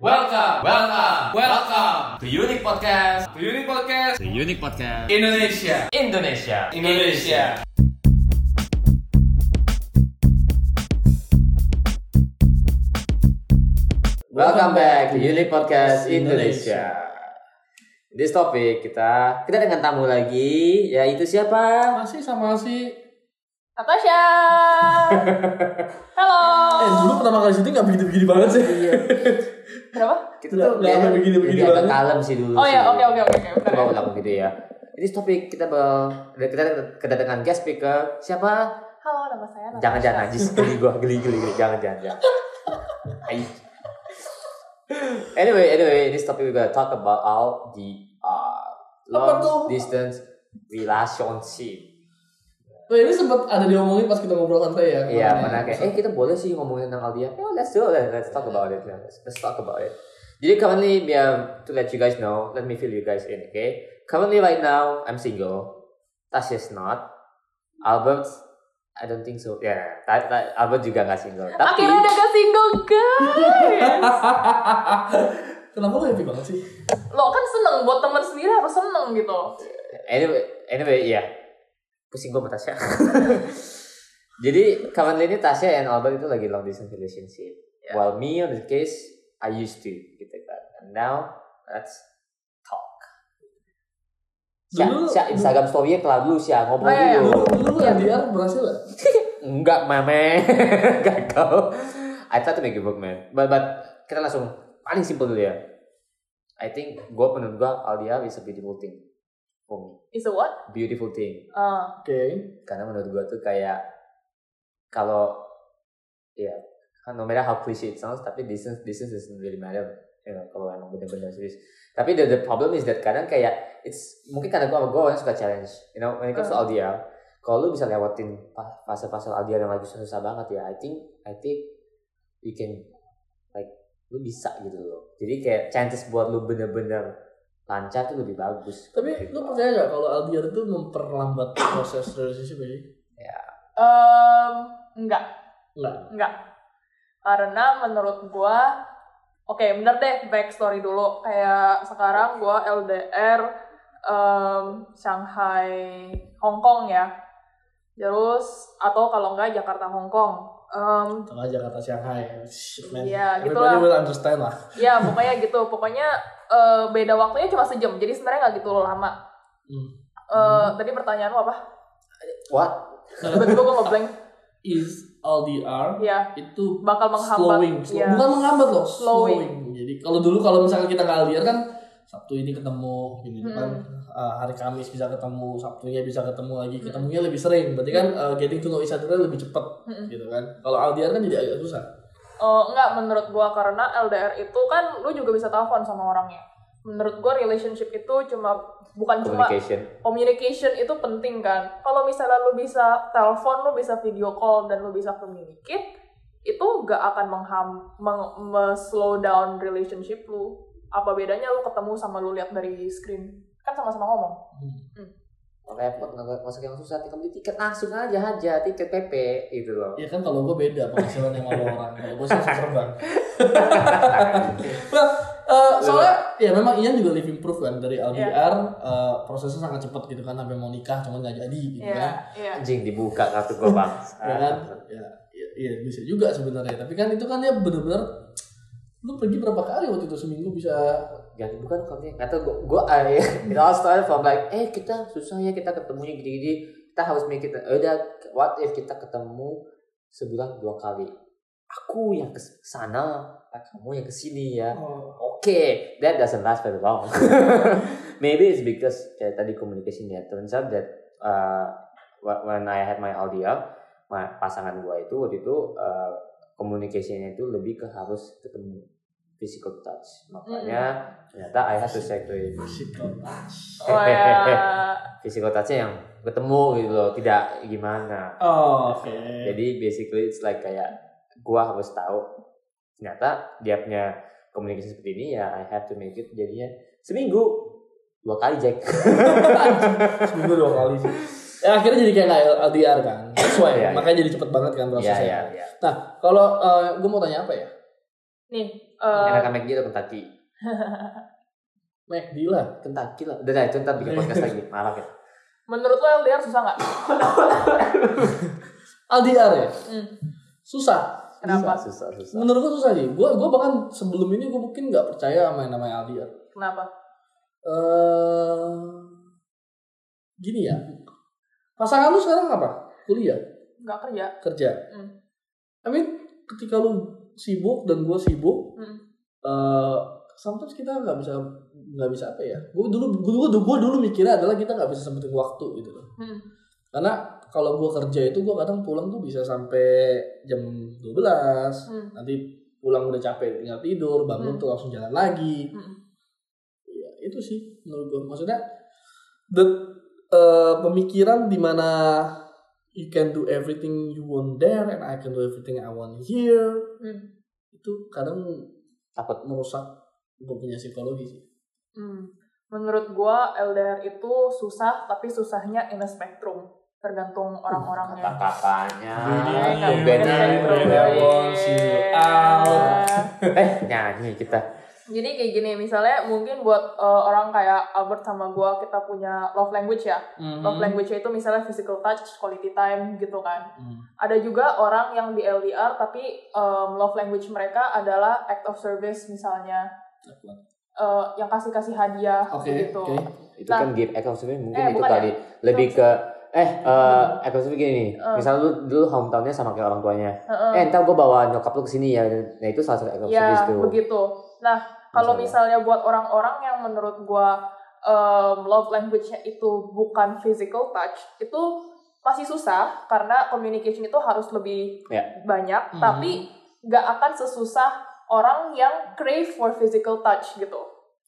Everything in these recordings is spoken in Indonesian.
Welcome, welcome, welcome to Unique Podcast, The Unique Podcast to Unique Podcast Indonesia. Indonesia. Indonesia. Welcome back to Unique Podcast Indonesia. This topic kita kita dengan tamu lagi, yaitu siapa? Masih sama si Natasha. Halo. Eh dulu pertama kali syuting gak begini-begini banget sih Berapa? Kita Nggak- tuh nggak sampai begini-begini agak banget. kalem sih dulu. Oh sih. ya, oke oke oke oke. Bentar Coba ya. ulang gitu ya. Ini topik kita bel kita kedatangan guest speaker siapa? Halo, nama saya Natasha. Jangan jangan najis geli gua geli geli geli jangan jangan jangan. Ai. anyway anyway this topic we gonna talk about all the uh, long distance relationship. Oh ini sempat ada diomongin pas kita ngobrol santai ya Iya, mana ya. kayak, eh kita boleh sih ngomongin tentang Aldia. Oh, let's do it. Let's talk about it. Let's, let's talk about it. Jadi currently, yeah, to let you guys know, let me fill you guys in, okay? Currently, right now, I'm single. Tasha's not. Albert, I don't think so. Yeah, Ta- Ta- Albert juga gak single. Tapi, Akhirnya udah gak single, guys. Kenapa lo happy banget sih? Lo kan seneng buat teman sendiri harus seneng gitu. anyway, anyway, iya. Pusing gue sama Tasya. Jadi, currently ini Tasya and Albert itu lagi long distance relationship. Yeah. While me on the case, I used to gitu kan. And now, let's talk. Sya, Dulu- Sya, Instagram story-nya kelar dulu ngobrol Oh, iya, iya. dulu. Dulu dulu lu LDR berhasil gak? Enggak, mame. Gagal. I try to make it work, man. But, but kita langsung paling simple dulu ya. I think gue menurut gue LDR is a beautiful thing for me. Is a what? Beautiful thing. Uh, Oke Karena menurut gue tuh kayak kalau ya kan no matter how cliche it sounds, tapi distance distance doesn't really matter. You know, kalau emang bener-bener serius. Tapi the, the problem is that kadang kayak it's mungkin karena gue sama gue orang suka challenge. You know, when it comes to LDR, kalau lu bisa lewatin fase-fase LDR yang lagi susah-susah banget ya, I think I think you can like lu bisa gitu loh. Jadi kayak chances buat lu bener-bener lancar tuh lebih bagus. Tapi Gitu. lu percaya gak kalau LDR itu memperlambat proses relationship ini? um, enggak, Enggak enggak. Karena menurut gua Oke, bener deh backstory dulu. Kayak sekarang gua LDR um, Shanghai, Hong Kong ya. Terus atau kalau enggak Jakarta, Hong Kong. Um, Tengah Jakarta Shanghai Shit man Iya, Everybody gitulah. will understand lah Ya pokoknya gitu. Pokoknya eh, beda waktunya cuma sejam. Jadi sebenarnya nggak gitu lama. Hmm. Eh, Tadi pertanyaan lo apa? What? Tiba-tiba gue ngeblank. Is LDR Ya, itu bakal menghambat. slowing, slow- Iya. bukan menghambat loh, Slowing. slowing. Jadi kalau dulu kalau misalkan kita nggak LDR kan Sabtu ini ketemu, gini Hmm. kan uh, hari Kamis bisa ketemu, Sabtunya bisa ketemu lagi, ketemunya lebih sering. Berarti kan uh, getting to know each other lebih cepat, Mm-mm. gitu kan. Kalau LDR kan jadi agak susah. Eh, enggak menurut gua karena LDR itu kan lu juga bisa telepon sama orangnya. Menurut gua relationship itu cuma bukan cuma Communication. communication itu penting kan. Kalau misalnya lu bisa telepon, lu bisa video call dan lu bisa communicate, itu gak akan mengham meng- me-slow down relationship lu. Apa bedanya lu ketemu sama lu lihat dari screen? Kan sama-sama ngomong. Repot nggak masuk yang susah tinggal beli tiket langsung aja aja tiket PP gitu loh Ya kan kalau gue beda penghasilan yang sama orang. Kalau gue sih langsung terbang. Nah, uh, soalnya ya memang Ian juga living proof kan dari LDR uh, prosesnya sangat cepat gitu kan sampai mau nikah cuman nggak jadi gitu Iya, kan. iya. anjing dibuka kartu gua bang ya kan ya, ya, ya bisa juga sebenarnya tapi kan itu kan dia bener-bener lu pergi berapa kali waktu itu seminggu bisa Gak bukan dia kata gua gua ah, ya. it all started from like eh kita susah ya kita ketemunya gini-gini. Kita harus make it eh, udah what if kita ketemu sebulan dua kali? Aku yang ke sana kamu yang ke sini ya oke that doesn't last very long. Maybe it's because kayak tadi communication ya turns out that uh, wh- when I had my LDR ma- pasangan gua itu waktu itu uh, communication-nya itu lebih ke harus ketemu physical touch. Makanya ternyata I have to say to him physical touch. Oh ya. physical touch-nya yang ketemu gitu loh tidak gimana. Oh, oke. Jadi basically it's like kayak gua harus tahu ternyata dia punya komunikasi seperti ini ya I have to make it jadinya seminggu dua kali Jack. Seminggu dua kali sih ya akhirnya jadi kayak LDR kan sesuai. Iya, iya. makanya jadi cepet banget kan ya prosesnya. ya ya nah kalau gue mau tanya apa ya? Nih, eh, Enakan McD atau Kentucky? McD lah. Kentucky lah. Udah, dah, itu ntar bikin podcast lagi. Marah ya. menurut lo LDR susah nggak? LDR ya? Hmm. Susah. Kenapa? Susah, susah. Menurut gue susah sih. Gue gue bahkan sebelum ini gue mungkin nggak percaya sama yang namanya LDR. Kenapa? eh gini ya. Pasangan lu sekarang apa? Kuliah, Nggak kerja? kerja. Hmm. I mean, ketika lu sibuk dan gue sibuk, Hmm. eh sometimes kita nggak bisa nggak bisa apa ya? Gue dulu gue dulu gue dulu mikirnya adalah kita nggak bisa sempetin waktu gitu loh. Hmm. Karena kalau gue kerja itu gue kadang pulang tuh bisa sampai jam 12 Hmm. nanti pulang udah capek tinggal tidur bangun Hmm. tuh langsung jalan lagi Hmm. ya itu sih menurut gue maksudnya the eh, pemikiran di mana you can do everything you want there and I can do everything I want here Hmm. itu kadang Takut. merusak gue punya psikologi sih Hmm. Menurut gua LDR itu susah, tapi susahnya in a spectrum. Tergantung orang-orangnya. Kata-katanya. Jadi, Tuh, in a Benny. spectrum, Benny guys. wants you out. Eh, nyanyi kita. Jadi kayak gini, misalnya mungkin buat uh, orang kayak Albert sama gua kita punya love language ya. Mhm. Love language itu misalnya physical touch, quality time gitu kan. Hmm. Ada juga orang yang di LDR tapi um, love language mereka adalah act of service misalnya uh, yang kasih-kasih hadiah Oke, gitu. oke. Itu Nah. kan give act of service mungkin Eh, itu bukan kali. Lebih ke eh eh act of service gini. Eh. Misal lu dulu hometownnya sama kayak orang tuanya. Heeh. Eh, ntar gue bawa nyokap lu ke sini ya. Nah, itu salah satu act of service Ya, tuh. begitu. Nah, kalau Misalnya. buat orang-orang yang menurut gua um, love language-nya itu bukan physical touch, itu masih susah karena communication itu harus lebih Ya. banyak, Mhm. tapi nggak akan sesusah orang yang crave for physical touch gitu.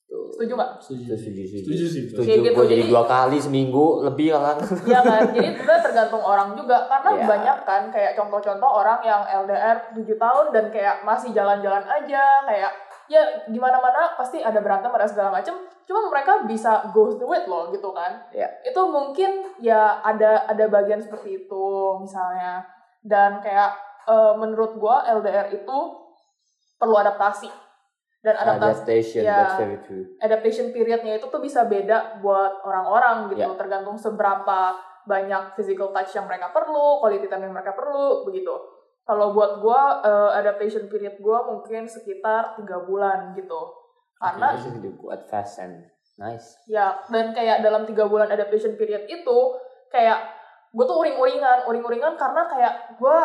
Tuh. Setuju nggak? setuju Setuju, setuju. setuju sih Setuju. Kayak gitu, Gue jadi jadi- dua kali seminggu lebih kan. Iya kan? Jadi itu tergantung orang juga karena Iya. banyak kan kayak contoh-contoh orang yang LDR 7 tahun dan kayak masih jalan-jalan aja kayak ya di mana-mana pasti ada berantem ada segala macem. Cuma mereka bisa go through it loh gitu kan. Iya. itu mungkin ya ada ada bagian seperti itu misalnya. Dan kayak eh, menurut gua LDR itu perlu adaptasi. Dan adaptasi Adaptation, ya. adaptation periodnya itu tuh bisa beda buat orang-orang gitu. Ya. tergantung seberapa banyak physical touch yang mereka perlu quality time yang mereka perlu begitu kalau buat gua eh, adaptation period gua mungkin sekitar tiga bulan gitu karena This is the good fast and nice. ya dan kayak dalam tiga bulan adaptation period itu kayak gue tuh uring-uringan uring-uringan karena kayak gue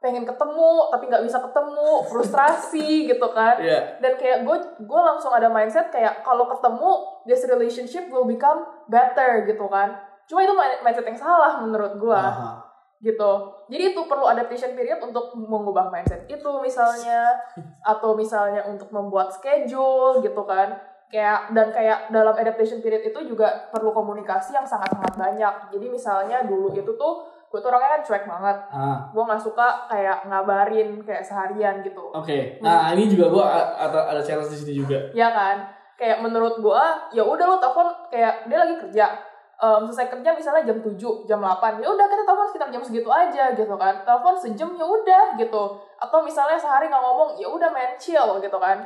pengen ketemu tapi nggak bisa ketemu frustrasi gitu kan Iya. dan kayak gue gue langsung ada mindset kayak kalau ketemu this relationship will become better gitu kan cuma itu mi- mindset yang salah menurut gue Aha. Gitu. Jadi itu perlu adaptation period untuk mengubah mindset itu misalnya atau misalnya untuk membuat schedule gitu kan. Kayak dan kayak dalam adaptation period itu juga perlu komunikasi yang sangat sangat banyak. Jadi misalnya dulu itu tuh gue tuh orangnya kan cuek banget. Ah, gue nggak suka kayak ngabarin kayak seharian gitu. Oke. Nah, ini juga gua a- ada ada challenge di sini juga. ya kan? Kayak menurut gua ya udah lo telepon kayak dia lagi kerja Em, selesai kerja misalnya jam 7, jam 8 ya udah kita telepon sekitar jam segitu aja gitu kan. Telepon sejam ya udah gitu. Atau misalnya sehari nggak ngomong ya udah main chill gitu kan.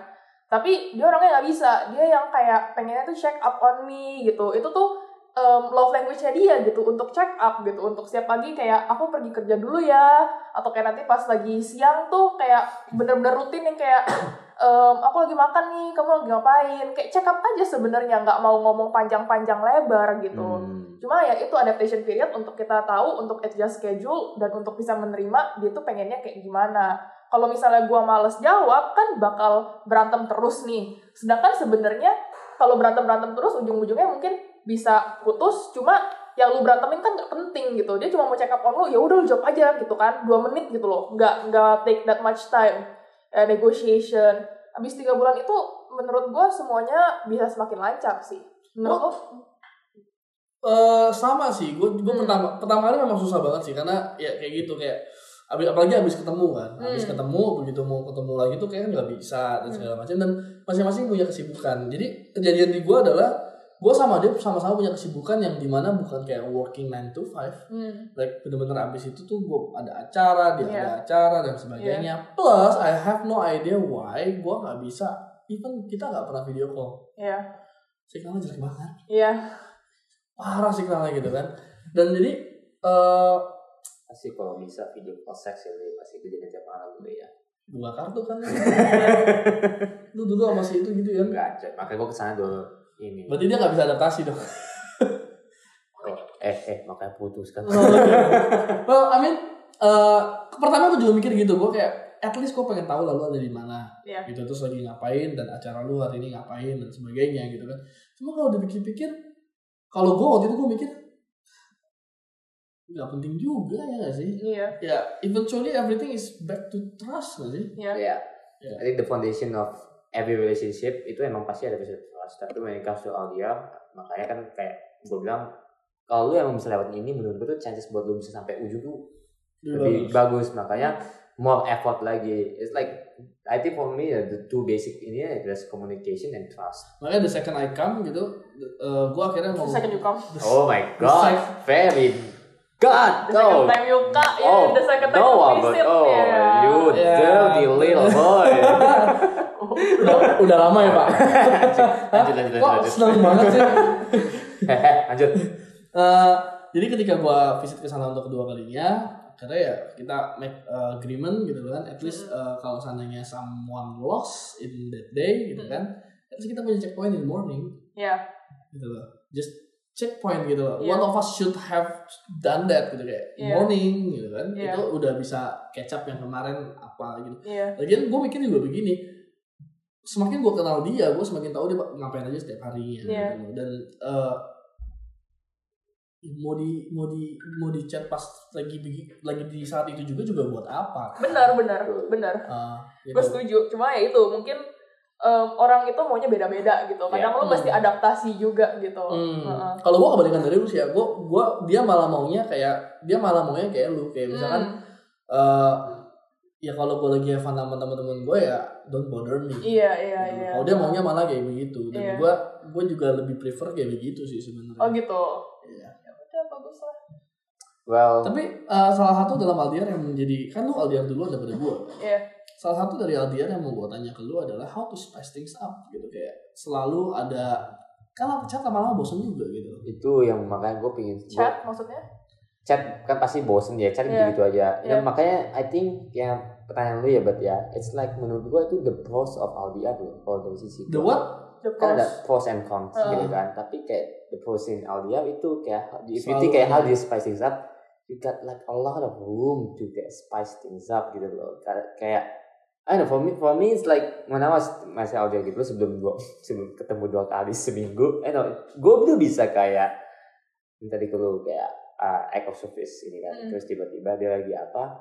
Tapi dia orangnya nggak bisa. Dia yang kayak pengennya tuh check up on me gitu. Itu tuh em, love language-nya dia gitu untuk check up gitu untuk setiap pagi kayak aku pergi kerja dulu ya. Atau kayak nanti pas lagi siang tuh kayak bener-bener rutin yang kayak em, aku lagi makan nih kamu lagi ngapain? Kayak check up aja sebenarnya nggak mau ngomong panjang-panjang lebar gitu. Hmm. cuma ya itu adaptation period untuk kita tahu untuk adjust schedule dan untuk bisa menerima dia tuh pengennya kayak gimana. Kalau misalnya gua males jawab kan bakal berantem terus nih. Sedangkan sebenarnya kalau berantem berantem terus ujung-ujungnya mungkin bisa putus cuma yang lu berantemin kan nggak penting gitu. Dia cuma mau check up on lu ya udah lu jawab aja gitu kan. Dua menit gitu loh. Nggak nggak take that much time. Eh, negotiation. Habis tiga bulan itu menurut gua semuanya bisa semakin lancar sih. Menurut lo Eh sama sih, gue gue Hmm. pertama pertama kali memang susah banget sih. Karena ya kayak gitu kayak abis, apalagi habis ketemu kan, habis Hmm. ketemu begitu mau ketemu lagi tuh kayak nggak bisa dan segala macam. Dan masing-masing punya kesibukan. Jadi kejadian di gue adalah gue sama dia sama-sama punya kesibukan yang di mana bukan kayak working 9 to 5 Hmm. like bener-bener abis itu tuh gue ada acara dia Iya. ada acara dan sebagainya. Plus I have no idea why gue nggak bisa even kita nggak pernah video call. Iya. signalnya jelek banget. Iya. parah signalnya gitu kan. Dan jadi eh pasti kalau bisa video call seks ya pasti kejadian tiap malam dulu ya. Dua kartu kan. Lu dulu sama si itu gitu ya. Enggak makanya gue ke sana dulu ini. Berarti dia nggak bisa adaptasi dong. Oh, eh eh makanya putus kan. Well I mean eh pertama gue juga mikir gitu gue kayak at least gue pengen tahu lalu ada di mana. Iya. gitu terus lagi ngapain dan acara lu hari ini ngapain dan sebagainya gitu kan. Cuma kalau dipikir-pikir kalau gue waktu itu gue mikir nggak penting juga ya gak sih? Iya. ya eventually everything is back to trust gak sih? Iya. ya Ya. I think the foundation of every relationship itu emang pasti ada when it comes to audio makanya kan kayak gue bilang kalau lu emang bisa lewat ini menurut gue tuh chances buat lu bisa sampai ujung tuh lebih bagus makanya more effort lagi it's like I think for me uh, the two basic ini ya adalah communication and trust makanya the second I come gitu eh gue akhirnya mau The second you come. oh my god very god The second no time you come. Ya, oh the second time no you but visit. oh ya. you Yeah. dirty little boy udah, udah lama ya pak lanjut lanjut kok lanjut seneng banget sih Hehe, lanjut Eh, jadi ketika gua visit ke sana untuk kedua kalinya, akhirnya ya kita make uh, agreement gitu kan. At least uh, kalau seandainya someone lost in that day gitu kan, at least kita punya checkpoint in the morning Iya. gitu loh. Just checkpoint gitu loh. Iya. One of us should have done that gitu kayak Iya. morning gitu kan. Iya. Itu udah bisa catch up yang kemarin apa gitu. Iya. Lagian gue mikir juga begini, semakin gue kenal dia, gue semakin tahu dia ngapain aja setiap harinya. Iya. Gitu. Dan eh, mau di mau di mau di chat pas lagi lagi di saat itu juga juga buat apa? Benar, benar, benar. Ah, gitu. Gue setuju. Cuma ya itu mungkin em, orang itu maunya beda-beda gitu. Kadang Iya. lo mesti adaptasi juga gitu. Hmm. Heeh. Kalau gue kebalikan dari lu sih ya, gue gua dia malah maunya kayak dia malah maunya kayak lu kayak misalkan Hmm. eh ya kalau gue lagi have fun sama teman-teman gue ya don't bother me. Iya, iya, Gitu. iya. Kalau dia maunya malah kayak begitu dan Iya. gue gue juga lebih prefer kayak begitu sih sebenarnya. Oh gitu. Iya. Ya udah bagus lah. well Tapi eh, salah satu dalam Aldiar yang menjadi kan lu Aldiar dulu daripada gue. Iya. Salah satu dari Aldiar yang mau gue tanya ke lu adalah how to spice things up gitu kayak selalu ada kalau chat lama-lama bosan juga gitu. itu yang makanya gue gua- Chat maksudnya? chat kan pasti bosen ya chat Iya. gitu aja dan Iya. makanya I think yang pertanyaan lu ya bet ya it's like menurut gue itu the pros of LDR loh kalau dari sisi The gua. what? The kan ada pros. and cons Uh. gitu kan tapi kayak the pros in LDR itu kayak if you think kayak how do you spice things up you got like a lot of room to get spice things up gitu loh Kayak- I don't know for me for me it's like when I was masih LDR gitu sebelum gua sebelum ketemu dua kali seminggu I know gue tuh bisa kayak minta di lu kayak uh, act of service ini kan Mm. terus tiba-tiba dia lagi apa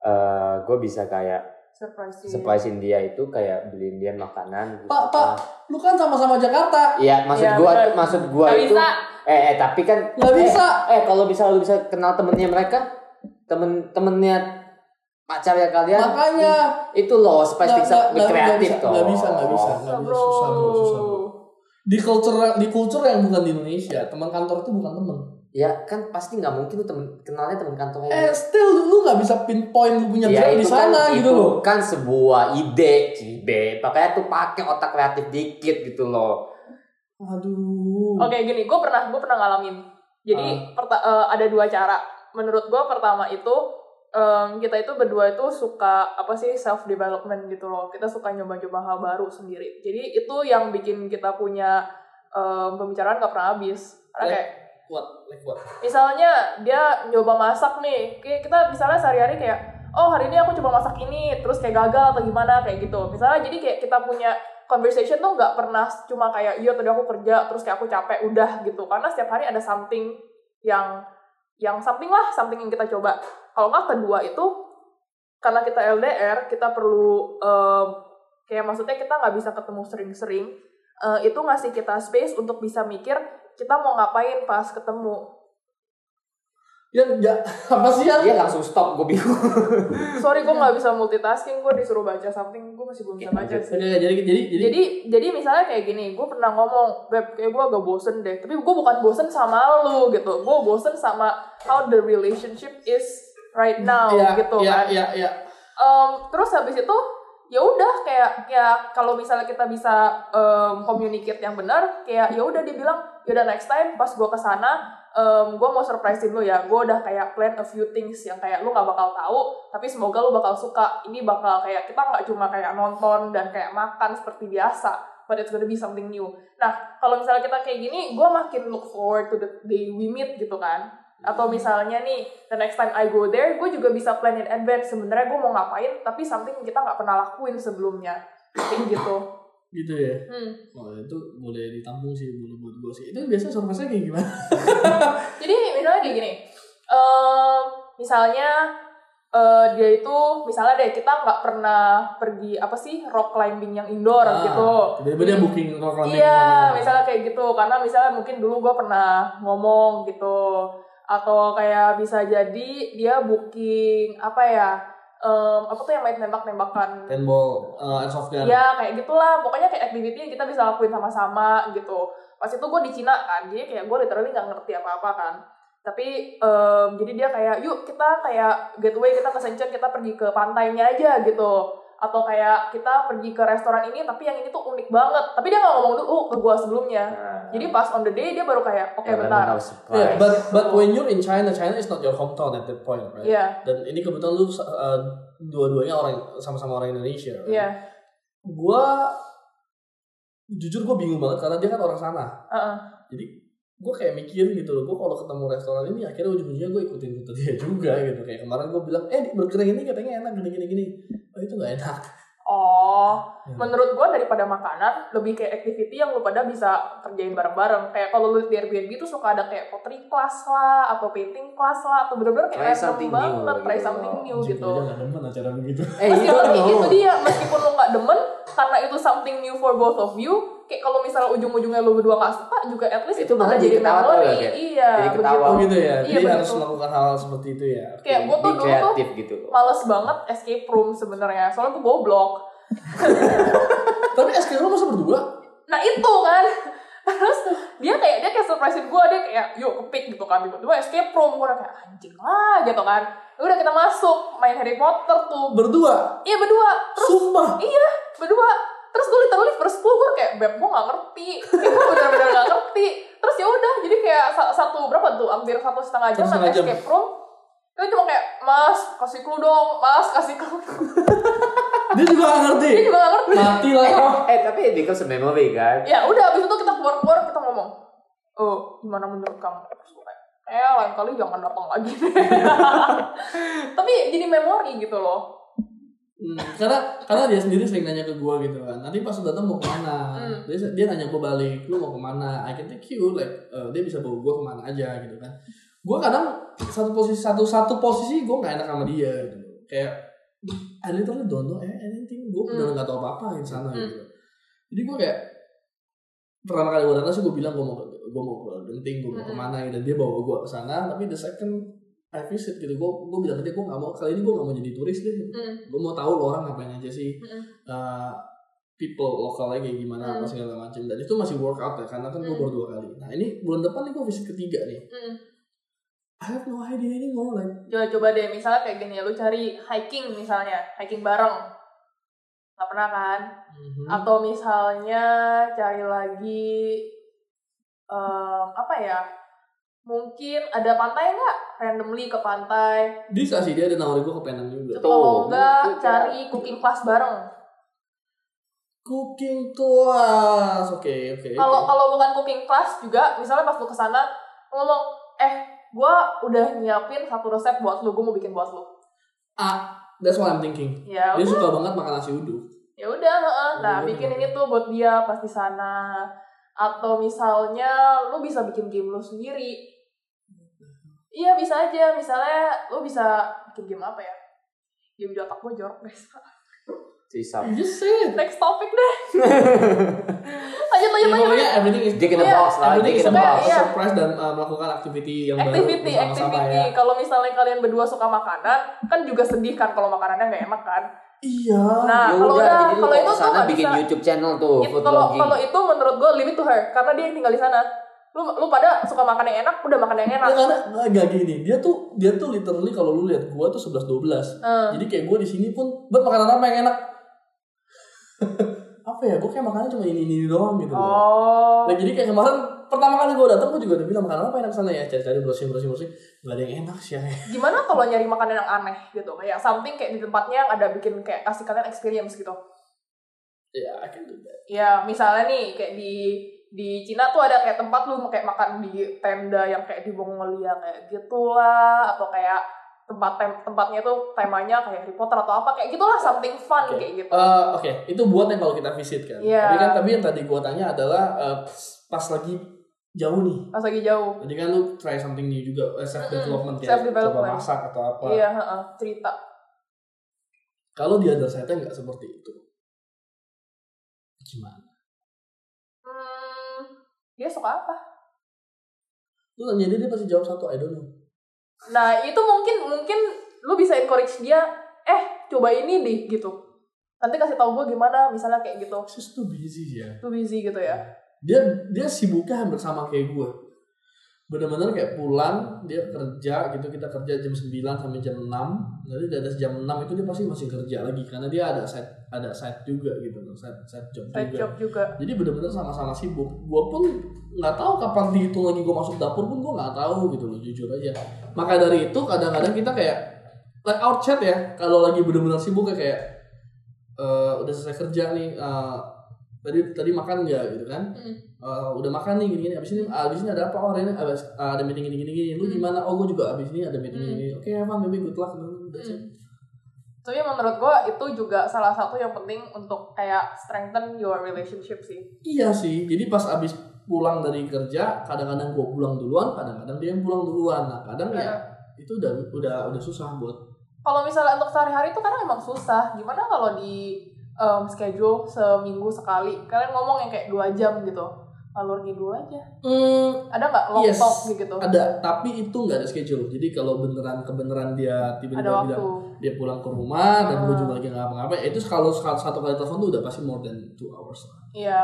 eh gue bisa kayak Surprise. surprisein dia itu kayak beliin dia makanan terus Pak. Pak. Lu kan sama-sama Jakarta. Iya, maksud Iya, gua bener. maksud gua Gak itu bisa. eh, eh tapi kan Nggak eh, bisa. Eh, kalau bisa lu bisa kenal temennya mereka, temen-temennya pacarnya kalian. Makanya itu loh spice things up nggak- nggak kreatif bisa, toh. nggak bisa, nggak bisa. Susah, bisa, susah, bro, susah, bro. di culture di culture yang bukan di Indonesia, teman kantor itu bukan teman. Ya kan pasti nggak mungkin lu temen kenalnya temen kantornya. Eh, still lu nggak bisa pinpoint lu punya ya di kan sana gitu itu loh. kan sebuah ide, cibe. Makanya tuh pakai otak kreatif dikit gitu loh. Aduh. Oke gini, gue pernah gue pernah ngalamin. Jadi Ah. perta- eh, ada dua cara. Menurut gue pertama itu em, kita itu berdua itu suka apa sih self development gitu loh. Kita suka nyoba-nyoba hal baru sendiri. Jadi itu yang bikin kita punya em, pembicaraan gak pernah habis. Karena Eh. kayak Like what? misalnya dia nyoba masak nih, kita misalnya sehari-hari kayak oh hari ini aku coba masak ini, terus kayak gagal atau gimana kayak gitu. Misalnya jadi kayak kita punya conversation tuh nggak pernah cuma kayak iya tadi aku kerja terus kayak aku capek udah gitu karena setiap hari ada something yang yang something lah something yang kita coba kalau nggak kedua itu karena kita LDR kita perlu em, kayak maksudnya kita nggak bisa ketemu sering-sering eh, itu ngasih kita space untuk bisa mikir kita mau ngapain pas ketemu Ya, ya apa sih ya? Dia langsung stop, gue bingung. Sorry gue nggak bisa multitasking, gue disuruh baca something, gue masih belum bisa baca sih. Jadi jadi jadi Jadi jadi misalnya kayak gini, gue pernah ngomong, beb kayak gue agak bosen deh. Tapi gue bukan bosen sama lu gitu, gue bosen sama how the relationship is right now ya, gitu ya, kan. ya, ya. Em, terus habis itu ya udah kayak ya kalau misalnya kita bisa em, communicate yang benar, kayak ya udah dia bilang ya udah next time pas gue ke sana um, gue mau surprisein lu ya. Gue udah kayak plan a few things yang kayak lu nggak bakal tahu tapi semoga lu bakal suka. Ini bakal kayak kita nggak cuma kayak nonton dan kayak makan seperti biasa but it's gonna be something new. Nah kalau misalnya kita kayak gini gue makin look forward to the day we meet gitu kan. Atau misalnya nih the next time I go there gue juga bisa plan in advance sebenarnya gue mau ngapain tapi something kita nggak pernah lakuin sebelumnya. Kayak gitu Gitu ya. hmm. Oh, itu boleh ditampung sih, boleh buat gue sih. Itu biasa surprise kayak gimana? Jadi misalnya kayak gini, em, misalnya eh, dia itu misalnya deh kita nggak pernah pergi apa sih rock climbing yang indoor Ah, gitu. Tiba-tiba dia booking rock climbing Iya, misalnya kayak gitu karena misalnya mungkin dulu gue pernah ngomong gitu atau kayak bisa jadi dia booking apa ya em, apa tuh yang main tembak-tembakan Paintball, uh, airsoft gun. Ya kayak gitulah, pokoknya kayak activity yang kita bisa lakuin sama-sama gitu. Pas itu gue di Cina kan, jadi kayak gue literally nggak ngerti apa-apa kan. Tapi em, jadi dia kayak, yuk kita kayak getaway, kita ke Shenzhen, kita pergi ke pantainya aja gitu. Atau kayak kita pergi ke restoran ini, tapi yang ini tuh unik banget. Tapi dia nggak ngomong dulu ke gue sebelumnya. Jadi pas on the day dia baru kayak, oke Ya, bentar. memang harus Yeah, but but when you're in China, China is not your hometown at that point, right? Iya, Dan ini kebetulan lu uh, dua-duanya orang sama-sama orang Indonesia. right? iya, Gua jujur gue bingung banget karena dia kan orang sana. Heeh. Jadi gue kayak mikir gitu loh, gue kalau ketemu restoran ini akhirnya ujung-ujungnya gue ikutin ikutin dia juga gitu. Kayak kemarin gue bilang, eh di burger ini katanya enak gini gini gini. Oh itu gak enak. Oh, Ya. menurut gua daripada makanan, lebih kayak activity yang lu pada bisa kerjain bareng-bareng. Kayak kalau lu di Airbnb tuh suka ada kayak pottery class lah, atau painting class lah, atau bener-bener kayak Try random something new banget, try gitu. something new gitu. aja gak demen acara begitu. Eh, Meskipun don't itu know. dia, meskipun lu gak demen, karena itu something new for both of you, kayak kalau misalnya ujung-ujungnya lu berdua gak suka, juga at least Itu malah jadi memori. ya, kayak Iya, jadi ketawa. Oh begitu. gitu ya, Iya, jadi harus begitu. melakukan hal seperti itu ya. Kayak gua Be tuh dulu tuh kreatif gitu. males banget escape room sebenarnya, soalnya gua goblok. Tapi escape room masa berdua? Nah itu kan Terus dia kayak dia kayak surprisein gue dia kayak yuk kepik gitu kan tiba-tiba escape room gue udah kayak anjing lah gitu kan udah kita masuk main Harry Potter tuh Berdua? iya berdua terus Sumpah? iya berdua terus gue literally first school gue kayak beb gue gak ngerti. Kayak gue bener-bener gak ngerti. Terus ya udah jadi kayak sa- satu berapa tuh? Hampir satu setengah jam jam. escape room. Itu cuma kayak mas kasih clue dong. Mas kasih clue. Dia juga gak ngerti? dia juga gak ngerti. Mati lah. Eh, tapi it becomes a memory kan. ya udah abis itu kita keluar keluar kita ngomong oh gimana menurut kamu? Terus gue kayak, eh lain kali jangan datang lagi. Tapi jadi memori gitu loh Hmm, karena karena dia sendiri sering nanya ke gue gitu kan. Nanti pas udah datang mau ke mana? Hmm. Dia dia nanya gue balik, lu mau ke mana? I can take you, like uh, dia bisa bawa gue ke mana aja gitu kan. Gue kadang satu posisi satu satu posisi gue nggak enak sama dia gitu. Kayak I literally don't know anything. Gue Hmm. udah nggak tahu apa apa di sana Hmm. gitu. Jadi gue kayak pertama kali gue datang sih gue bilang gue mau gue mau ke Genting, gue mau Hmm. ke mana gitu. Dia bawa gue ke sana. Tapi the second I visit gitu, gue gue bilang ke dia gue nggak mau kali ini gue nggak mau jadi turis deh. Hmm. Gue mau tahu lo orang ngapain aja sih. Mm-mm. Uh, people lokalnya kayak gimana apa Hmm. segala macam dan itu masih workout ya karena kan gue Hmm. baru dua kali. Nah ini bulan depan nih gue visit ketiga nih. Mm. I have no idea anymore like coba coba deh misalnya kayak gini lu cari hiking misalnya hiking bareng nggak pernah kan mhm. atau misalnya cari lagi em, apa ya mungkin ada pantai nggak randomly ke pantai bisa sih dia ada nawarin gue ke Penang juga. Tuh, kalau enggak cari cooking class bareng Cooking class, oke oke. kalau kalau bukan cooking class juga misalnya pas lu ke sana ngomong eh gua udah nyiapin satu resep buat lu gua mau bikin buat lu ah, that's what I'm thinking. ya Dia udah suka banget makan nasi uduk. ya udah heeh. nah iya, bikin ini tuh buat dia pas di sana atau misalnya lu bisa bikin game lu sendiri iya bisa aja misalnya lu bisa bikin game apa ya game di otak gue jorok guys Sisa. You just say it. next topic deh lanjut lanjut lanjut Ya, lanjut pokoknya everything is Dick in the Iya, box lah, everything is in the about box. Iya. surprise dan uh, melakukan activity yang baru activity bersama-sama activity ya. kalau misalnya kalian berdua suka makanan kan juga sedih kan kalau makanannya nggak enak kan Iya. nah Ya kalau udah, udah kalau itu tuh sana bikin bisa YouTube channel tuh, It- food kalau kalau itu menurut gue limit to her karena dia yang tinggal di sana lu lu pada suka makan yang enak udah makan yang Ya enak karena nggak gini, dia tuh dia tuh literally kalau lu lihat gua tuh 11 12. Hmm. Jadi kayak gua di sini pun buat makanan apa yang enak? apa ya? Gua kayak makannya cuma ini ini doang gitu. oh Nah jadi kayak kemarin pertama kali gua datang gua juga udah bilang makanan apa enak sana ya cari-cari browsing browsing browsing nggak ada yang enak sih ya. gimana kalau nyari makanan yang aneh gitu kayak something kayak di tempatnya yang ada bikin kayak kasih kalian experience gitu Ya, I can do that. ya misalnya nih kayak di di Cina tuh ada kayak tempat lu kayak makan di tenda yang kayak di Mongolia kayak gitu lah atau kayak tempat tem tempatnya tuh temanya kayak Harry Potter atau apa kayak gitulah something fun Oke. kayak gitu Eh, Oke, itu buat yang kalau kita visit kan. Iya. Tapi kan tapi yang tadi gua tanya adalah eh, pas lagi jauh nih. pas lagi jauh Tadi kan lu try something new juga, eh, self development ya, self-development. coba masak atau apa. iya heeh, cerita Kalau di other side nggak seperti itu, gimana? hmm, dia suka apa Lu tanya dia dia pasti jawab satu, I don't know. nah itu mungkin mungkin lu bisa encourage dia eh coba ini deh gitu nanti kasih tau gue gimana misalnya kayak gitu She's too busy ya. tuh busy gitu ya Dia dia sibuknya hampir sama kayak gue. Bener-bener kayak pulang, dia kerja gitu, kita kerja jam 9 sampai jam 6. Nanti dari jam 6 itu dia pasti masih kerja lagi karena dia ada side ada side juga gitu, side side job side juga. job juga Jadi bener-bener sama-sama sibuk. Gue pun nggak tahu kapan dihitung lagi gue masuk dapur pun gue nggak tahu gitu loh, jujur aja. Maka dari itu kadang-kadang kita kayak like our chat ya, kalau lagi bener-bener sibuk ya kayak eh, udah selesai kerja nih, eh, tadi tadi makan nggak gitu kan? Hmm. Eh, udah makan nih gini-gini. Abis ini abis ini ada apa? Oh ini abis, ada meeting gini-gini. gini. Lu Hmm. gimana? Oh gue juga abis ini ada meeting Hmm. gini. Oke, Evan, baby good luck. Hmm. Tapi menurut gue itu juga salah satu yang penting untuk kayak strengthen your relationship sih. Iya sih, jadi pas abis pulang dari kerja, kadang-kadang gue pulang duluan, kadang-kadang dia yang pulang duluan. Nah, kadang ya Iya. itu udah udah udah susah buat. Kalau misalnya untuk sehari-hari itu kadang emang susah. Gimana kalau di um, schedule seminggu sekali? Kalian ngomong yang kayak dua jam gitu. Alur ngidul aja. Hmm, Ada nggak long Yes. talk gitu? ada, tapi itu nggak ada schedule. Jadi kalau beneran kebeneran dia tiba-tiba bilang dia pulang ke rumah dan gue Ah. juga lagi nggak apa-apa, ya itu kalau satu kali telepon tuh udah pasti more than two hours lah. Iya.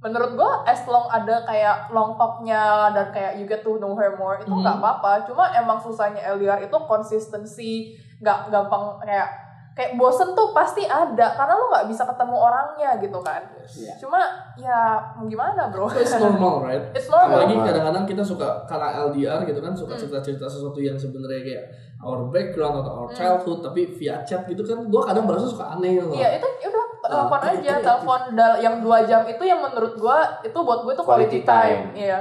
Menurut gua as long ada kayak long talknya dan kayak you get to know her more itu nggak apa-apa. Cuma emang susahnya LDR itu konsistensi, nggak gampang kayak kayak bosen tuh pasti ada karena lu nggak bisa ketemu orangnya gitu kan. Iya. Cuma ya mau gimana bro? It's normal, right? It's normal. Apalagi kadang-kadang kita suka karena LDR gitu kan suka Hmm. cerita-cerita sesuatu yang sebenarnya kayak our background atau our Hmm. childhood tapi via chat gitu kan gue kadang berasa suka aneh loh. Iya itu ya udah telepon Ah, aja, ya. telepon yang dua jam itu yang menurut gua itu buat gue itu quality, Quality time. time. Iya.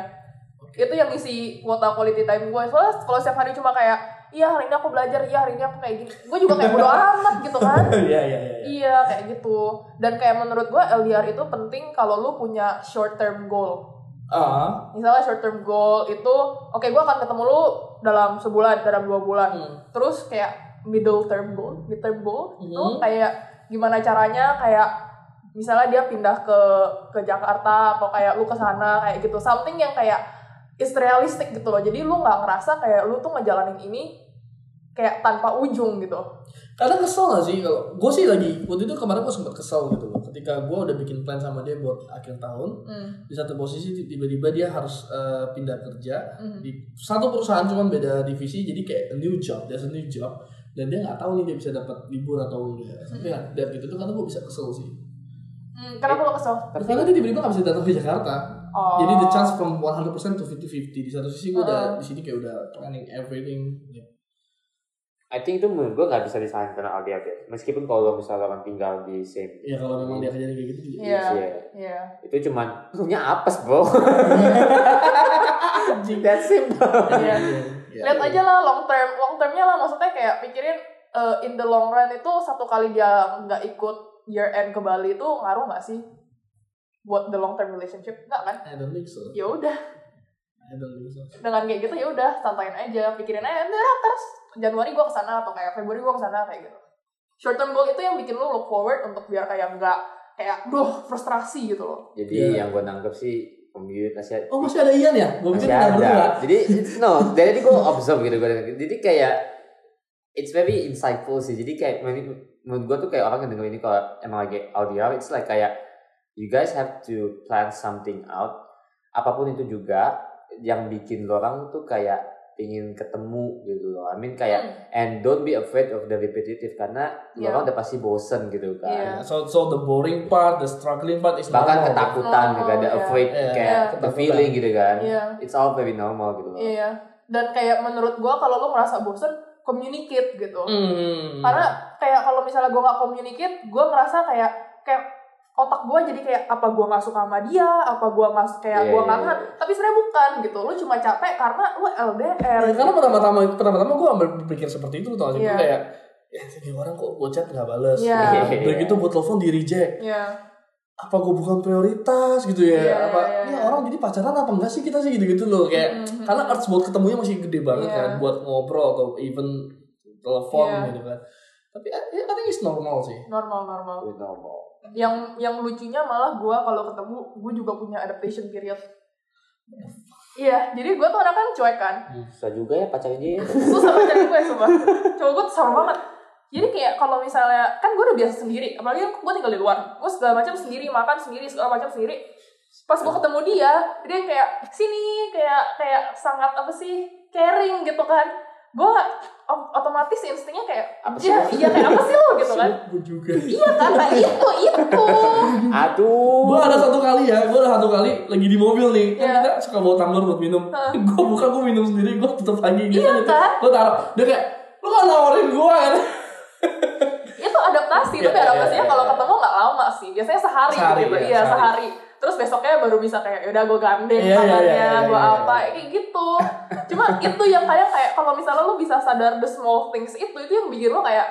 Itu yang isi kuota quality time gue. Soalnya kalau setiap hari cuma kayak, iya hari ini aku belajar, iya hari ini aku kayak gini. Gue juga kayak bodo amat gitu kan. Iya iya iya. Iya kayak gitu. Dan kayak menurut gua LDR itu penting kalau lu punya short term goal. Ah, Misalnya short term goal itu, oke gua akan ketemu lu dalam sebulan, dalam dua bulan. hmm. Terus kayak middle term goal, mid term goal itu Mhm. kayak gimana caranya kayak misalnya dia pindah ke ke Jakarta atau kayak lu ke sana kayak gitu. Something yang kayak is realistic gitu loh. Jadi lu nggak ngerasa kayak lu tuh ngejalanin ini kayak tanpa ujung gitu. kadang kesel gak sih kalau gue sih lagi waktu itu kemarin gue sempat kesel gitu loh ketika gue udah bikin plan sama dia buat akhir tahun Hmm. di satu posisi tiba-tiba dia harus eh, pindah kerja Hmm. di satu perusahaan cuman beda divisi jadi kayak a new job there's a new job dan dia nggak tahu nih dia bisa dapat libur atau enggak sampai dan gitu tuh karena gue bisa kesel sih Hmm, kenapa lu kesel? karena dia tiba-tiba nggak bisa datang ke Jakarta Oh. jadi the chance from 100% to 50-50 di satu sisi gue udah Ah. di sini kayak udah planning everything Ya. I think itu menurut gue nggak bisa disalahin karena LDR deh. Meskipun kalau misalnya orang tinggal di same ya kalau memang dia kerjanya kayak gitu juga Iya. Iya. Iya. itu cuman punya apes bro. That's simple. Iya. Ya. Lihat aja lah long term, long termnya lah maksudnya kayak pikirin uh, in the long run itu satu kali dia nggak ikut year end ke Bali itu ngaruh nggak sih buat the long term relationship? Nggak kan? I don't think so Ya udah I don't think so dengan kayak gitu ya udah santain aja pikirin aja ntar terus Januari gua ke sana atau kayak Februari gua ke sana kayak gitu. Short term goal itu yang bikin lu look forward untuk biar kayak nggak kayak duh frustrasi gitu loh Jadi Iya. yang gue nangkep sih komunitasnya Oh masih ada Ian ya? Gue masih pikir kita berdua. ada. Jadi no, dari tadi gue observe gitu gue. Jadi kayak it's very insightful sih. Jadi kayak menurut menurut gue tuh kayak orang yang denger ini kalau emang lagi audio, it's like kayak you guys have to plan something out. Apa pun itu juga yang bikin lo orang tuh kayak ingin ketemu gitu loh. I mean kayak Hmm. and don't be afraid of the repetitive karena lo Iya. orang udah pasti bosen gitu kan. Iya. So so the boring part, the struggling part is Bahkan normal. ketakutan juga ada iya. afraid Iya, kayak iya, the ketakutan. feeling gitu kan. Iya. It's all very normal gitu loh. iya dan kayak menurut gue kalau lo ngerasa bosen communicate gitu Hmm. karena kayak kalau misalnya gue nggak communicate gue ngerasa kayak kayak otak gue jadi kayak apa gue nggak suka sama dia apa gue nggak kayak Iya, gue iya, nggak iya. tahan tapi sebenarnya bukan gitu lu cuma capek karena lu LDR Ya, karena pertama-tama pertama-tama gue berpikir seperti itu tau sih Iya. Gua kayak ya ini orang kok gue chat nggak bales Iya. udah gitu gue telepon di reject ya apa gue bukan prioritas gitu ya Iya, apa iya, ini iya. orang jadi pacaran apa enggak sih kita sih gitu gitu loh kayak Mhm. karena urge buat ketemunya masih gede banget Iya. kan buat ngobrol atau even telepon Iya. gitu kan tapi ya I think it's normal sih. Normal normal. It's normal. yang yang lucunya malah gue kalau ketemu gue juga punya adaptation period. Iya jadi gue tuh anak kan cuek kan. Susah juga ya pacarnya dia. susah baca gue sumpah. Cowok gue tuh sama banget. Jadi kayak kalau misalnya kan gue udah biasa sendiri apalagi kan gue tinggal di luar. Gue segala macam sendiri makan sendiri segala macam sendiri. Pas gue ketemu dia dia kayak sini kayak kayak sangat apa sih caring gitu kan gue otomatis instingnya kayak Apa sih iya lo? iya kayak apa sih lo gitu kan gue juga iya kan nah itu itu Aduh. gue ada satu kali ya gue ada satu kali lagi di mobil nih kan Iya. kita suka bawa tumbler buat minum Hah. gue buka gue minum sendiri gue tutup lagi gitu Iya kan? gue taruh dia kayak lu kan nawarin gue kan itu adaptasi Iya, tapi iya, adaptasinya iya, kalau iya. ketemu nggak lama sih biasanya sehari, Sehari, gitu iya, iya sehari. sehari besoknya baru bisa kayak yaudah gue gandeng iya, tangannya iya, iya, gue iya, apa kayak gitu cuma itu yang kadang kayak kalau misalnya lo bisa sadar the small things itu itu yang bikin lo kayak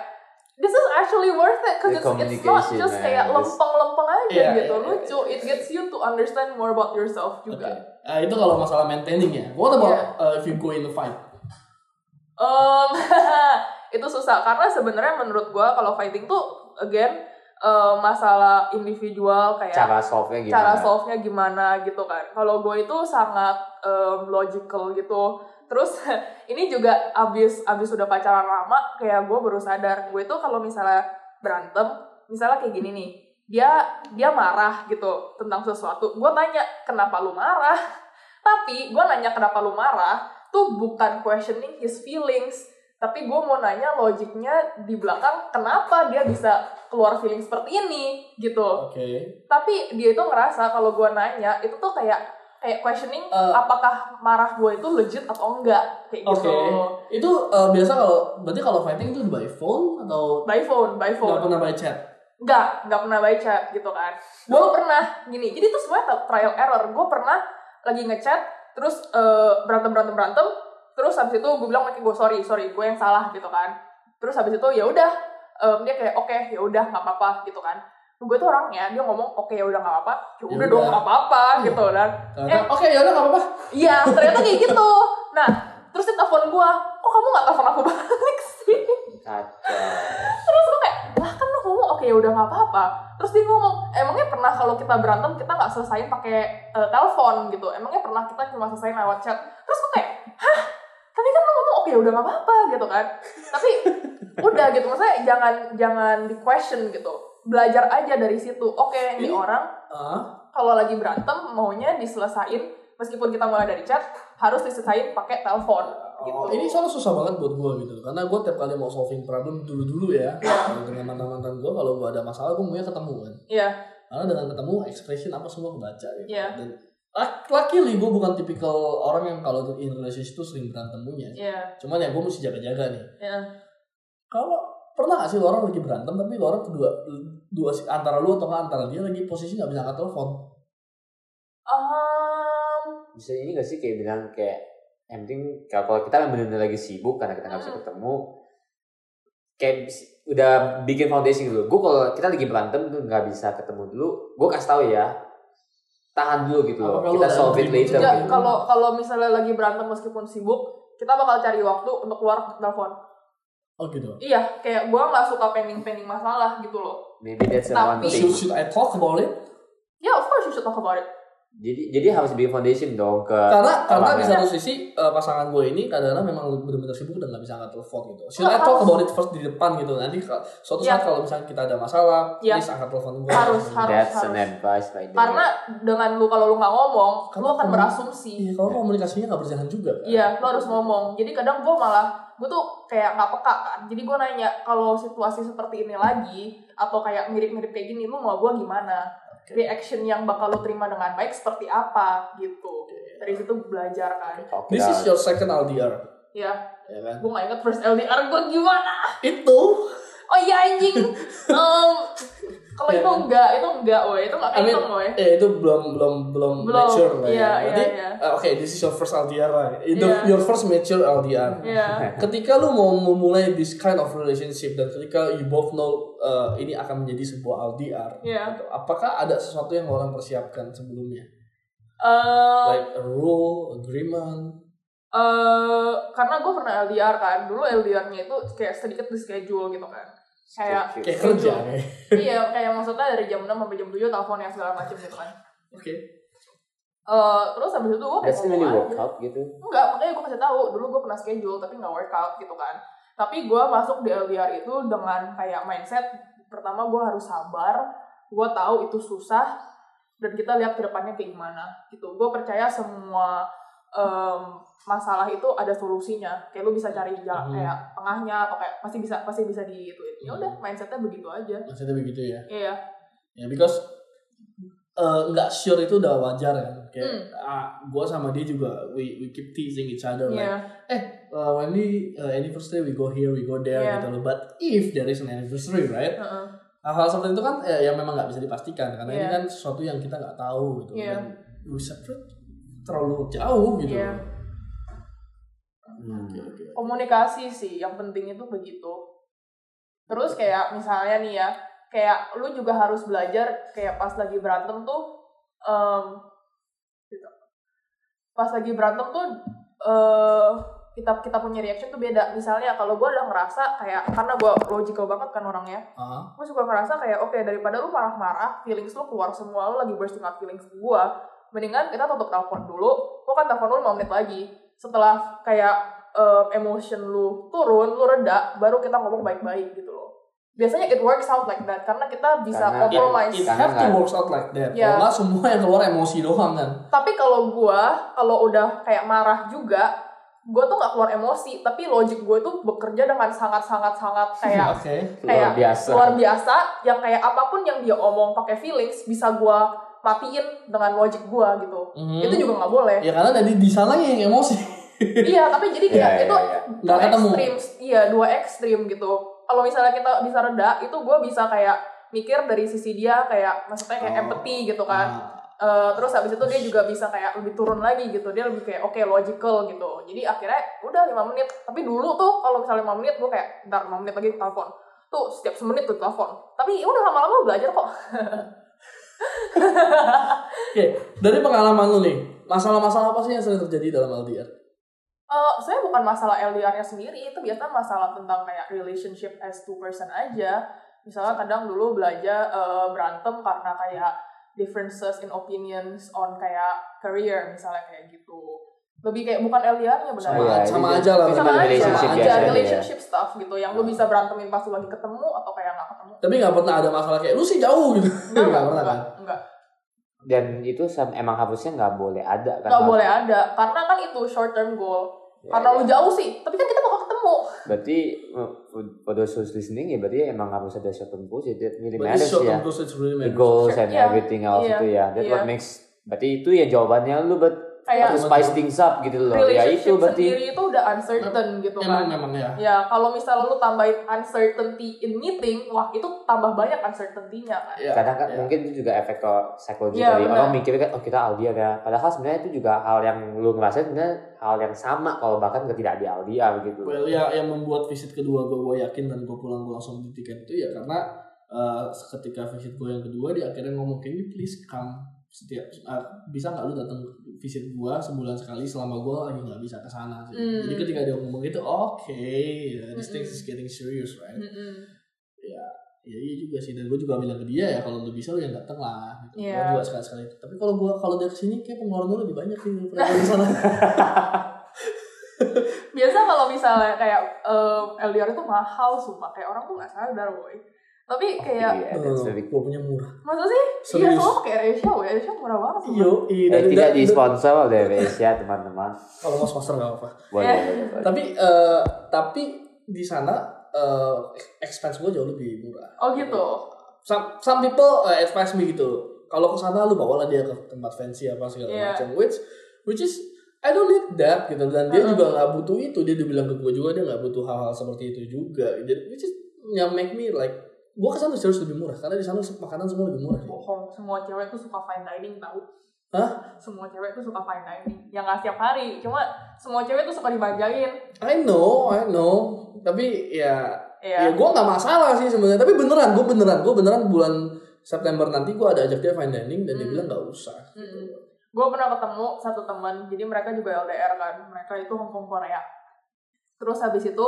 this is actually worth it because The it's, it's not just man. kayak lempeng-lempeng aja Iya, gitu iya, lucu it gets you to understand more about yourself Oke. juga Nah, itu kalau masalah maintaining ya. What about Iya. uh, if you go in a fight? Um, itu susah karena sebenarnya menurut gue kalau fighting tuh again eh, masalah individual kayak Cara solve-nya gimana? cara solve-nya gimana gitu kan. Kalau gue itu sangat em, logical gitu. Terus ini juga abis abis udah pacaran lama kayak gue baru sadar gue itu kalau misalnya berantem, misalnya kayak gini nih, dia dia marah gitu tentang sesuatu. Gue tanya kenapa lu marah? Tapi gue nanya kenapa lu marah tuh bukan questioning his feelings, tapi gue mau nanya logiknya di belakang kenapa dia bisa keluar feeling seperti ini gitu Oke. tapi dia itu ngerasa kalau gue nanya itu tuh kayak kayak questioning Eh. apakah marah gue itu legit atau enggak kayak Oke. gitu Itu uh, biasa kalau berarti kalau fighting itu by phone atau by phone by phone pernah by chat? enggak enggak pernah baca gitu kan gue pernah gini jadi tuh semuanya trial error gue pernah lagi ngechat terus eh, berantem berantem berantem terus habis itu gue bilang kayak gue sorry sorry gue yang salah gitu kan terus habis itu ya udah em, dia kayak oke ya udah nggak apa-apa gitu kan gue tuh orangnya dia ngomong oke ya udah nggak apa-apa ya Ya udah dong nggak apa-apa gitu kan Ternyata, Oke, ya udah nggak apa-apa. Iya, ternyata kayak gitu. Nah, terus dia telepon gue, kok kamu gak telepon aku balik sih? Kacau. Terus gue kayak, lah kan lu ngomong oke ya udah gak apa-apa. Terus dia ngomong, emangnya pernah kalau kita berantem kita gak selesaiin pakai eh, telepon gitu? Emangnya pernah kita cuma selesaiin lewat chat? Terus gue kayak, hah? Tapi kan lu ngomong oke ya udah gak apa-apa gitu kan? Tapi udah gitu, maksudnya jangan jangan di question gitu. Belajar aja dari situ. Oke, ini Ini- orang Ah, kalau lagi berantem maunya diselesain meskipun kita mulai dari chat harus diselesain pakai telepon gitu. Oh, ini soalnya susah banget buat gue gitu karena gue tiap kali mau solving problem dulu dulu ya Iya. dengan mantan mantan gue kalau gue ada masalah gue maunya ketemu kan Iya, karena dengan ketemu expression apa semua kebaca gitu Iya. dan ah, luckily gue bukan tipikal orang yang kalau in relationship itu sering berantem punya. Iya, cuman ya gue mesti jaga jaga nih. Iya. kalau pernah gak sih lo orang lagi berantem tapi lo orang kedua dua antara lu atau antara dia lagi posisi nggak bisa angkat telepon Um, Bisa ini gak sih kayak bilang kayak yang penting kalau kita memang benar-benar lagi sibuk karena kita nggak bisa ketemu kayak udah bikin foundation dulu. Gue kalau kita lagi berantem tuh nggak bisa ketemu dulu, gue kasih tahu ya tahan dulu gitu loh. Kita solve it later. juga gitu. kalau kalau misalnya lagi berantem meskipun sibuk kita bakal cari waktu untuk keluar telepon Oh gitu. Iya, kayak gue nggak suka pending-pending masalah gitu loh. Maybe that's Tapi- one Should, thing. should I talk about it? Ya, of course you should talk about it. Jadi jadi harus bikin foundation dong ke Karena karena di satu sisi eh, pasangan gue ini kadang-kadang memang benar-benar sibuk dan nggak bisa angkat telepon gitu. Should Nggak, I talk harus. about it first di depan gitu. Nanti suatu saat Iya. kalau misalnya kita ada masalah, Iya. please angkat telepon gue. Harus, harus. That's an advice right there. Karena dengan lu kalau lu nggak ngomong, lu Karena akan kamu- berasumsi. Iya, kalau komunikasinya nggak berjalan juga. Kan? Iya, lo harus ngomong. Jadi kadang gue malah, gue tuh kayak nggak peka kan. Jadi gue nanya, kalau situasi seperti ini lagi, atau kayak mirip-mirip kayak gini, lu mau gue gimana? Reaction yang bakal lo terima dengan baik seperti apa gitu. Dari situ belajar kan. This is your second LDR, Ya, ya kan? gue gak inget first LDR gue gimana. Itu Oh iya anjing. Em, kalau Iya. itu enggak, itu enggak, woy. Itu enggak I mean, kehitung, woy. eh itu belum belum belum, Belum, mature lah iya, ya. iya, Berarti iya. eh, oke, this is your first LDR lah. Itu Iya. your first mature LDR. Iya. Ketika lu mau memulai this kind of relationship dan ketika you both know uh, ini akan menjadi sebuah LDR, Iya. gitu, apakah ada sesuatu yang orang persiapkan sebelumnya? Eh, Like a rule, agreement. eh, karena gue pernah LDR kan. Dulu LDR-nya itu kayak sedikit di schedule gitu kan. Kayak Schedule. Kayak kerja kayak. iya kayak maksudnya dari jam 6 sampai jam 7 telepon ya segala macam gitu kan Oke. Eh, terus habis itu gue kayak That's really ngomong work aja. out gitu. enggak makanya gue kasih tahu dulu gue pernah schedule tapi nggak workout gitu kan tapi gue masuk di LDR itu dengan kayak mindset pertama gue harus sabar gue tahu itu susah dan kita lihat ke depannya kayak gimana gitu gue percaya semua em, masalah itu ada solusinya kayak lu bisa cari jalan Hmm. kayak tengahnya atau kayak pasti bisa pasti bisa di itu ya udah mindsetnya begitu aja Maksudnya begitu ya. iya Ya because eh, nggak sure itu udah wajar kan. Kayak Hmm. ah, gua sama dia juga we we keep teasing each other like iya uh, when we uh, anniversary we go here we go there Yeah. gitu loh but if there is an anniversary right Heeh. hal-hal seperti itu kan eh, yang memang nggak bisa dipastikan karena ini Yeah. kan sesuatu yang kita nggak tahu gitu Yeah. dan we separate terlalu jauh gitu Iya. Hmm. Komunikasi sih yang penting itu begitu. Terus kayak misalnya nih ya kayak lu juga harus belajar kayak pas lagi berantem tuh gitu. pas lagi berantem tuh eh kita kita punya reaction tuh beda. Misalnya kalau gue udah ngerasa kayak karena gue logical banget kan orangnya Ah, gue suka ngerasa kayak oke daripada lu marah-marah feelings lu keluar semua lu lagi bursting out feelings gue mendingan kita tutup telepon dulu lu kan telepon lu 5 menit lagi setelah kayak em, emotion lu turun lu reda baru kita ngomong baik-baik gitu loh. Biasanya it works out like that karena kita bisa Karena- compromise it Karena have to works out like that. Yeah. kalau semua yang keluar emosi doang kan. Tapi kalau gue kalau udah kayak marah juga gue tuh nggak keluar emosi. Tapi logic gue tuh bekerja dengan sangat-sangat sangat kayak oke. Luar kayak biasa. luar biasa yang kayak apa pun yang dia omong pakai feelings bisa gua matiin dengan logic gua gitu. Mhm. itu juga nggak boleh. Ya karena dari di sana yang emosi. Iya tapi jadi kayak Iya, itu iya, iya. dua ekstrim iya dua ekstrim gitu. Kalau misalnya kita bisa reda itu gua bisa kayak mikir dari sisi dia kayak maksudnya kayak Oh. empathy gitu kan. Ah, Eh, terus habis itu dia juga bisa kayak lebih turun lagi gitu. Dia lebih kayak oke logical gitu. Jadi akhirnya udah lima menit. Tapi dulu tuh kalau misalnya lima menit gue kayak ntar lima menit lagi telepon. Tuh setiap semenit tuh telepon. Tapi ya udah lama-lama belajar kok oke dari pengalaman lu nih masalah-masalah apa sih yang sering terjadi dalam LDR Eh, saya bukan masalah LDR-nya sendiri, itu biasa masalah tentang kayak relationship as two person aja. Misalnya kadang dulu belajar eh, berantem karena kayak differences in opinions on kayak career misalnya kayak gitu. Lebih kayak bukan LDR-nya benar. Sama- Iya, sama itu- aja lah, Sama aja, relationship sama aja ya. relationship stuff gitu yang lu bisa berantemin pas lu lagi ketemu atau kayak nggak ketemu. tapi nggak pernah ada masalah kayak lu sih jauh gitu Enggak, nggak pernah kan enggak. Dan itu sam- emang harusnya nggak boleh ada kan. Nggak boleh ada karena kan itu short term goal. Ya, Karena ya. lu jauh sih, tapi kan kita bakal ketemu. Berarti uh, for, for those who's listening ya berarti emang harus ada short term goals ya. That really matters short ya. term goals it's really The matters. goals Sure. and Iya. everything else Iya. itu ya. That Iya. what makes berarti itu ya jawabannya lu but Kayak to spice things up gitu loh. Ya itu berarti sendiri itu udah uncertain gitu emang kan. memang ya Ya, kalau misalnya lu tambahin uncertainty in meeting, wah itu tambah banyak uncertainty-nya kan. Ya, kadang kan ya. mungkin itu juga efek ke psikologi Iya, tadi orang mikirnya kan oh kita LDR ya padahal sebenarnya itu juga hal yang lu ngerasain sebenarnya hal yang sama kalau bahkan ketika di LDR gitu Well, ya yang membuat visit kedua gue gue yakin dan gue pulang gue langsung beli tiket itu ya karena uh, ketika visit gue yang kedua dia akhirnya ngomong can you please come setiap ah, bisa nggak lu datang visit gua sebulan sekali selama gua lagi nggak bisa ke sana sih. Hmm. Jadi ketika dia ngomong gitu, oke, ya, this thing Mm-mm. is getting serious, right? Mm-mm. Ya, ya iya juga sih. Dan gua juga bilang ke dia ya kalau lu bisa lu yang datang lah. Gitu. Gua Iya. juga sekali sekali. Tapi kalau gua kalau dia ke sini kayak pengeluaran lebih banyak sih daripada di sana. biasa kalau misalnya kayak em, LDR itu mahal sumpah kayak orang tuh nggak sadar boy tapi kayak Iya, very gua punya murah. masa sih iya Serius. soalnya kayak Asia ya Asia murah banget iya Eh, dan tidak di sponsor oleh Asia teman-teman. Kalau mau sponsor nggak apa-apa. Boleh, Eh. boleh, boleh. Tapi eh, tapi di sana eh, expense gue jauh lebih murah. oh gitu Some, some people uh, advise me gitu. Kalau ke sana lu bawalah dia ke tempat fancy apa segala Iya. macam. Which which is I don't need that gitu dan dia Uh-uh. juga nggak butuh itu. Dia udah bilang ke gue juga dia nggak butuh hal-hal seperti itu juga. Jadi which is yang make me like gue ke sana serius lebih murah karena di sana makanan semua lebih murah. bohong semua cewek tuh suka fine dining tau Hah? semua cewek tuh suka fine dining yang nggak setiap hari cuma semua cewek tuh suka dibanjain I know, I know. Tapi ya Iya. Ya gue gak masalah sih sebenarnya. Tapi beneran, gue beneran, gue beneran bulan September nanti gue ada ajak dia fine dining dan dia Hmm. bilang gak usah. Mm-mm. gue pernah ketemu satu teman jadi mereka juga LDR kan mereka itu Hongkong Korea terus habis itu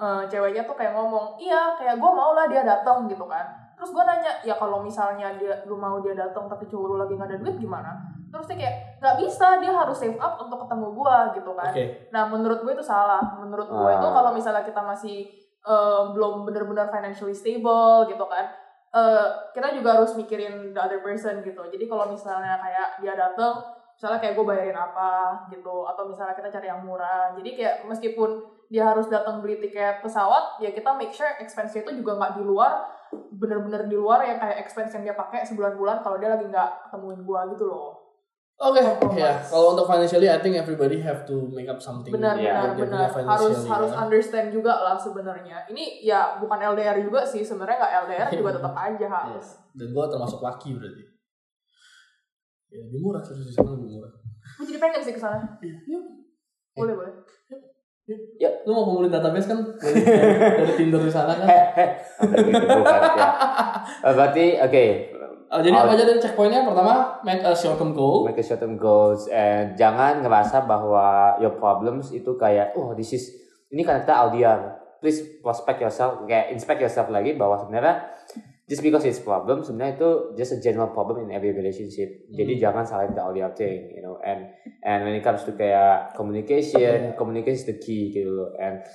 eh, ceweknya tuh kayak ngomong iya kayak gue mau lah dia datang gitu kan terus gue nanya ya kalau misalnya dia lu mau dia datang tapi cowok lu lagi gak ada duit gimana terus dia kayak nggak bisa dia harus save up untuk ketemu gue gitu kan Oke. Nah, menurut gue itu salah. Menurut gue itu Ah. kalau misalnya kita masih eh, belum benar-benar financially stable gitu kan, eh, kita juga harus mikirin the other person gitu. Jadi kalau misalnya kayak dia datang, misalnya kayak gue bayarin apa gitu, atau misalnya kita cari yang murah. Jadi kayak meskipun dia harus datang beli tiket pesawat, ya kita make sure expense itu juga nggak di luar, bener-bener di luar yang kayak expense yang dia pakai sebulan-bulan kalau dia lagi nggak ketemuin gue gitu loh. Oke, Compromise. ya. Kalau untuk financially, I think everybody have to make up something. benar Iya. benar benar harus financially, harus ya. understand juga lah sebenarnya ini ya bukan LDR juga sih sebenarnya nggak LDR juga tetap aja harus Dan gue termasuk laki berarti. Ya, lebih murah terus di sana lebih murah. gue jadi pengen sih ke sana Yuk. boleh boleh Lu mau kumpulin database kan dari, dari Tinder di sana kan? Sampai gitu, bukan, ya. Eh, Berarti oke, Uh, jadi apa aja dan checkpointnya? Pertama, make a short term goal. make a short term goals and jangan ngerasa bahwa your problems itu kayak oh this is ini karena kita LDR please prospect yourself kayak inspect yourself lagi bahwa sebenarnya just because it's problem sebenarnya itu just a general problem in every relationship. Jadi Hmm. jangan salahin the LDR thing you know. And and when it comes to kayak communication Yeah. communication is the key gitu loh. And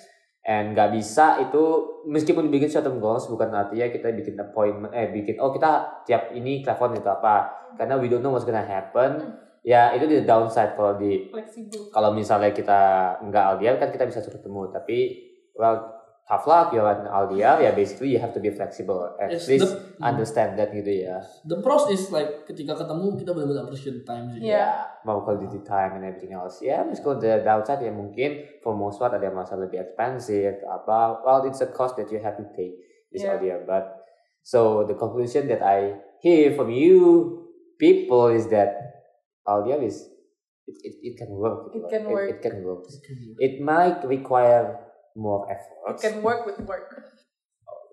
and nggak bisa itu meskipun bikin term goals bukan artinya kita bikin appointment eh bikin oh kita tiap ini telepon itu apa. Karena we don't know what's gonna happen. Ya itu di downside kalau di kalau misalnya kita nggak LDR kan kita bisa ketemu. Tapi well tough luck you're an LDR ya basically you have to be flexible at Yes, least the- understand that gitu ya The pros is like ketika ketemu kita benar-benar appreciate the time sih. Iya. mau quality time and everything else ya meskipun the downside ya mungkin for most part ada yang merasa lebih expensive apa well it's a cost that you have to pay this Yeah. LDR but so the conclusion that I hear from you people is that LDR is it, it, it can work It can work. it, can work it might require more effort can work with work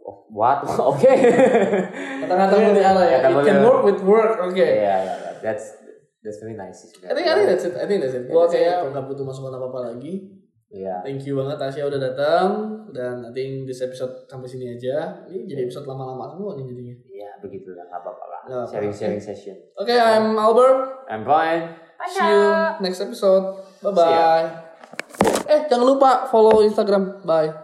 Oh, what okay Kata-kata multi arah ya. Kata It can work with work. Oke. yeah, yeah, yeah. that's that's very nice I think I think that's it. I think that's it. Gua kayak nggak butuh masukan apa apa lagi. yeah Thank you banget Tasya udah datang dan I think this episode sampai sini aja. Ini jadi episode lama-lama semua nih jadinya. ya begitulah nggak apa-apa lah Nggak apa-apa. sharing sharing session Oke, I'm Albert. I'm Brian See you next episode. Bye bye. Eh, jangan lupa follow Instagram. Bye.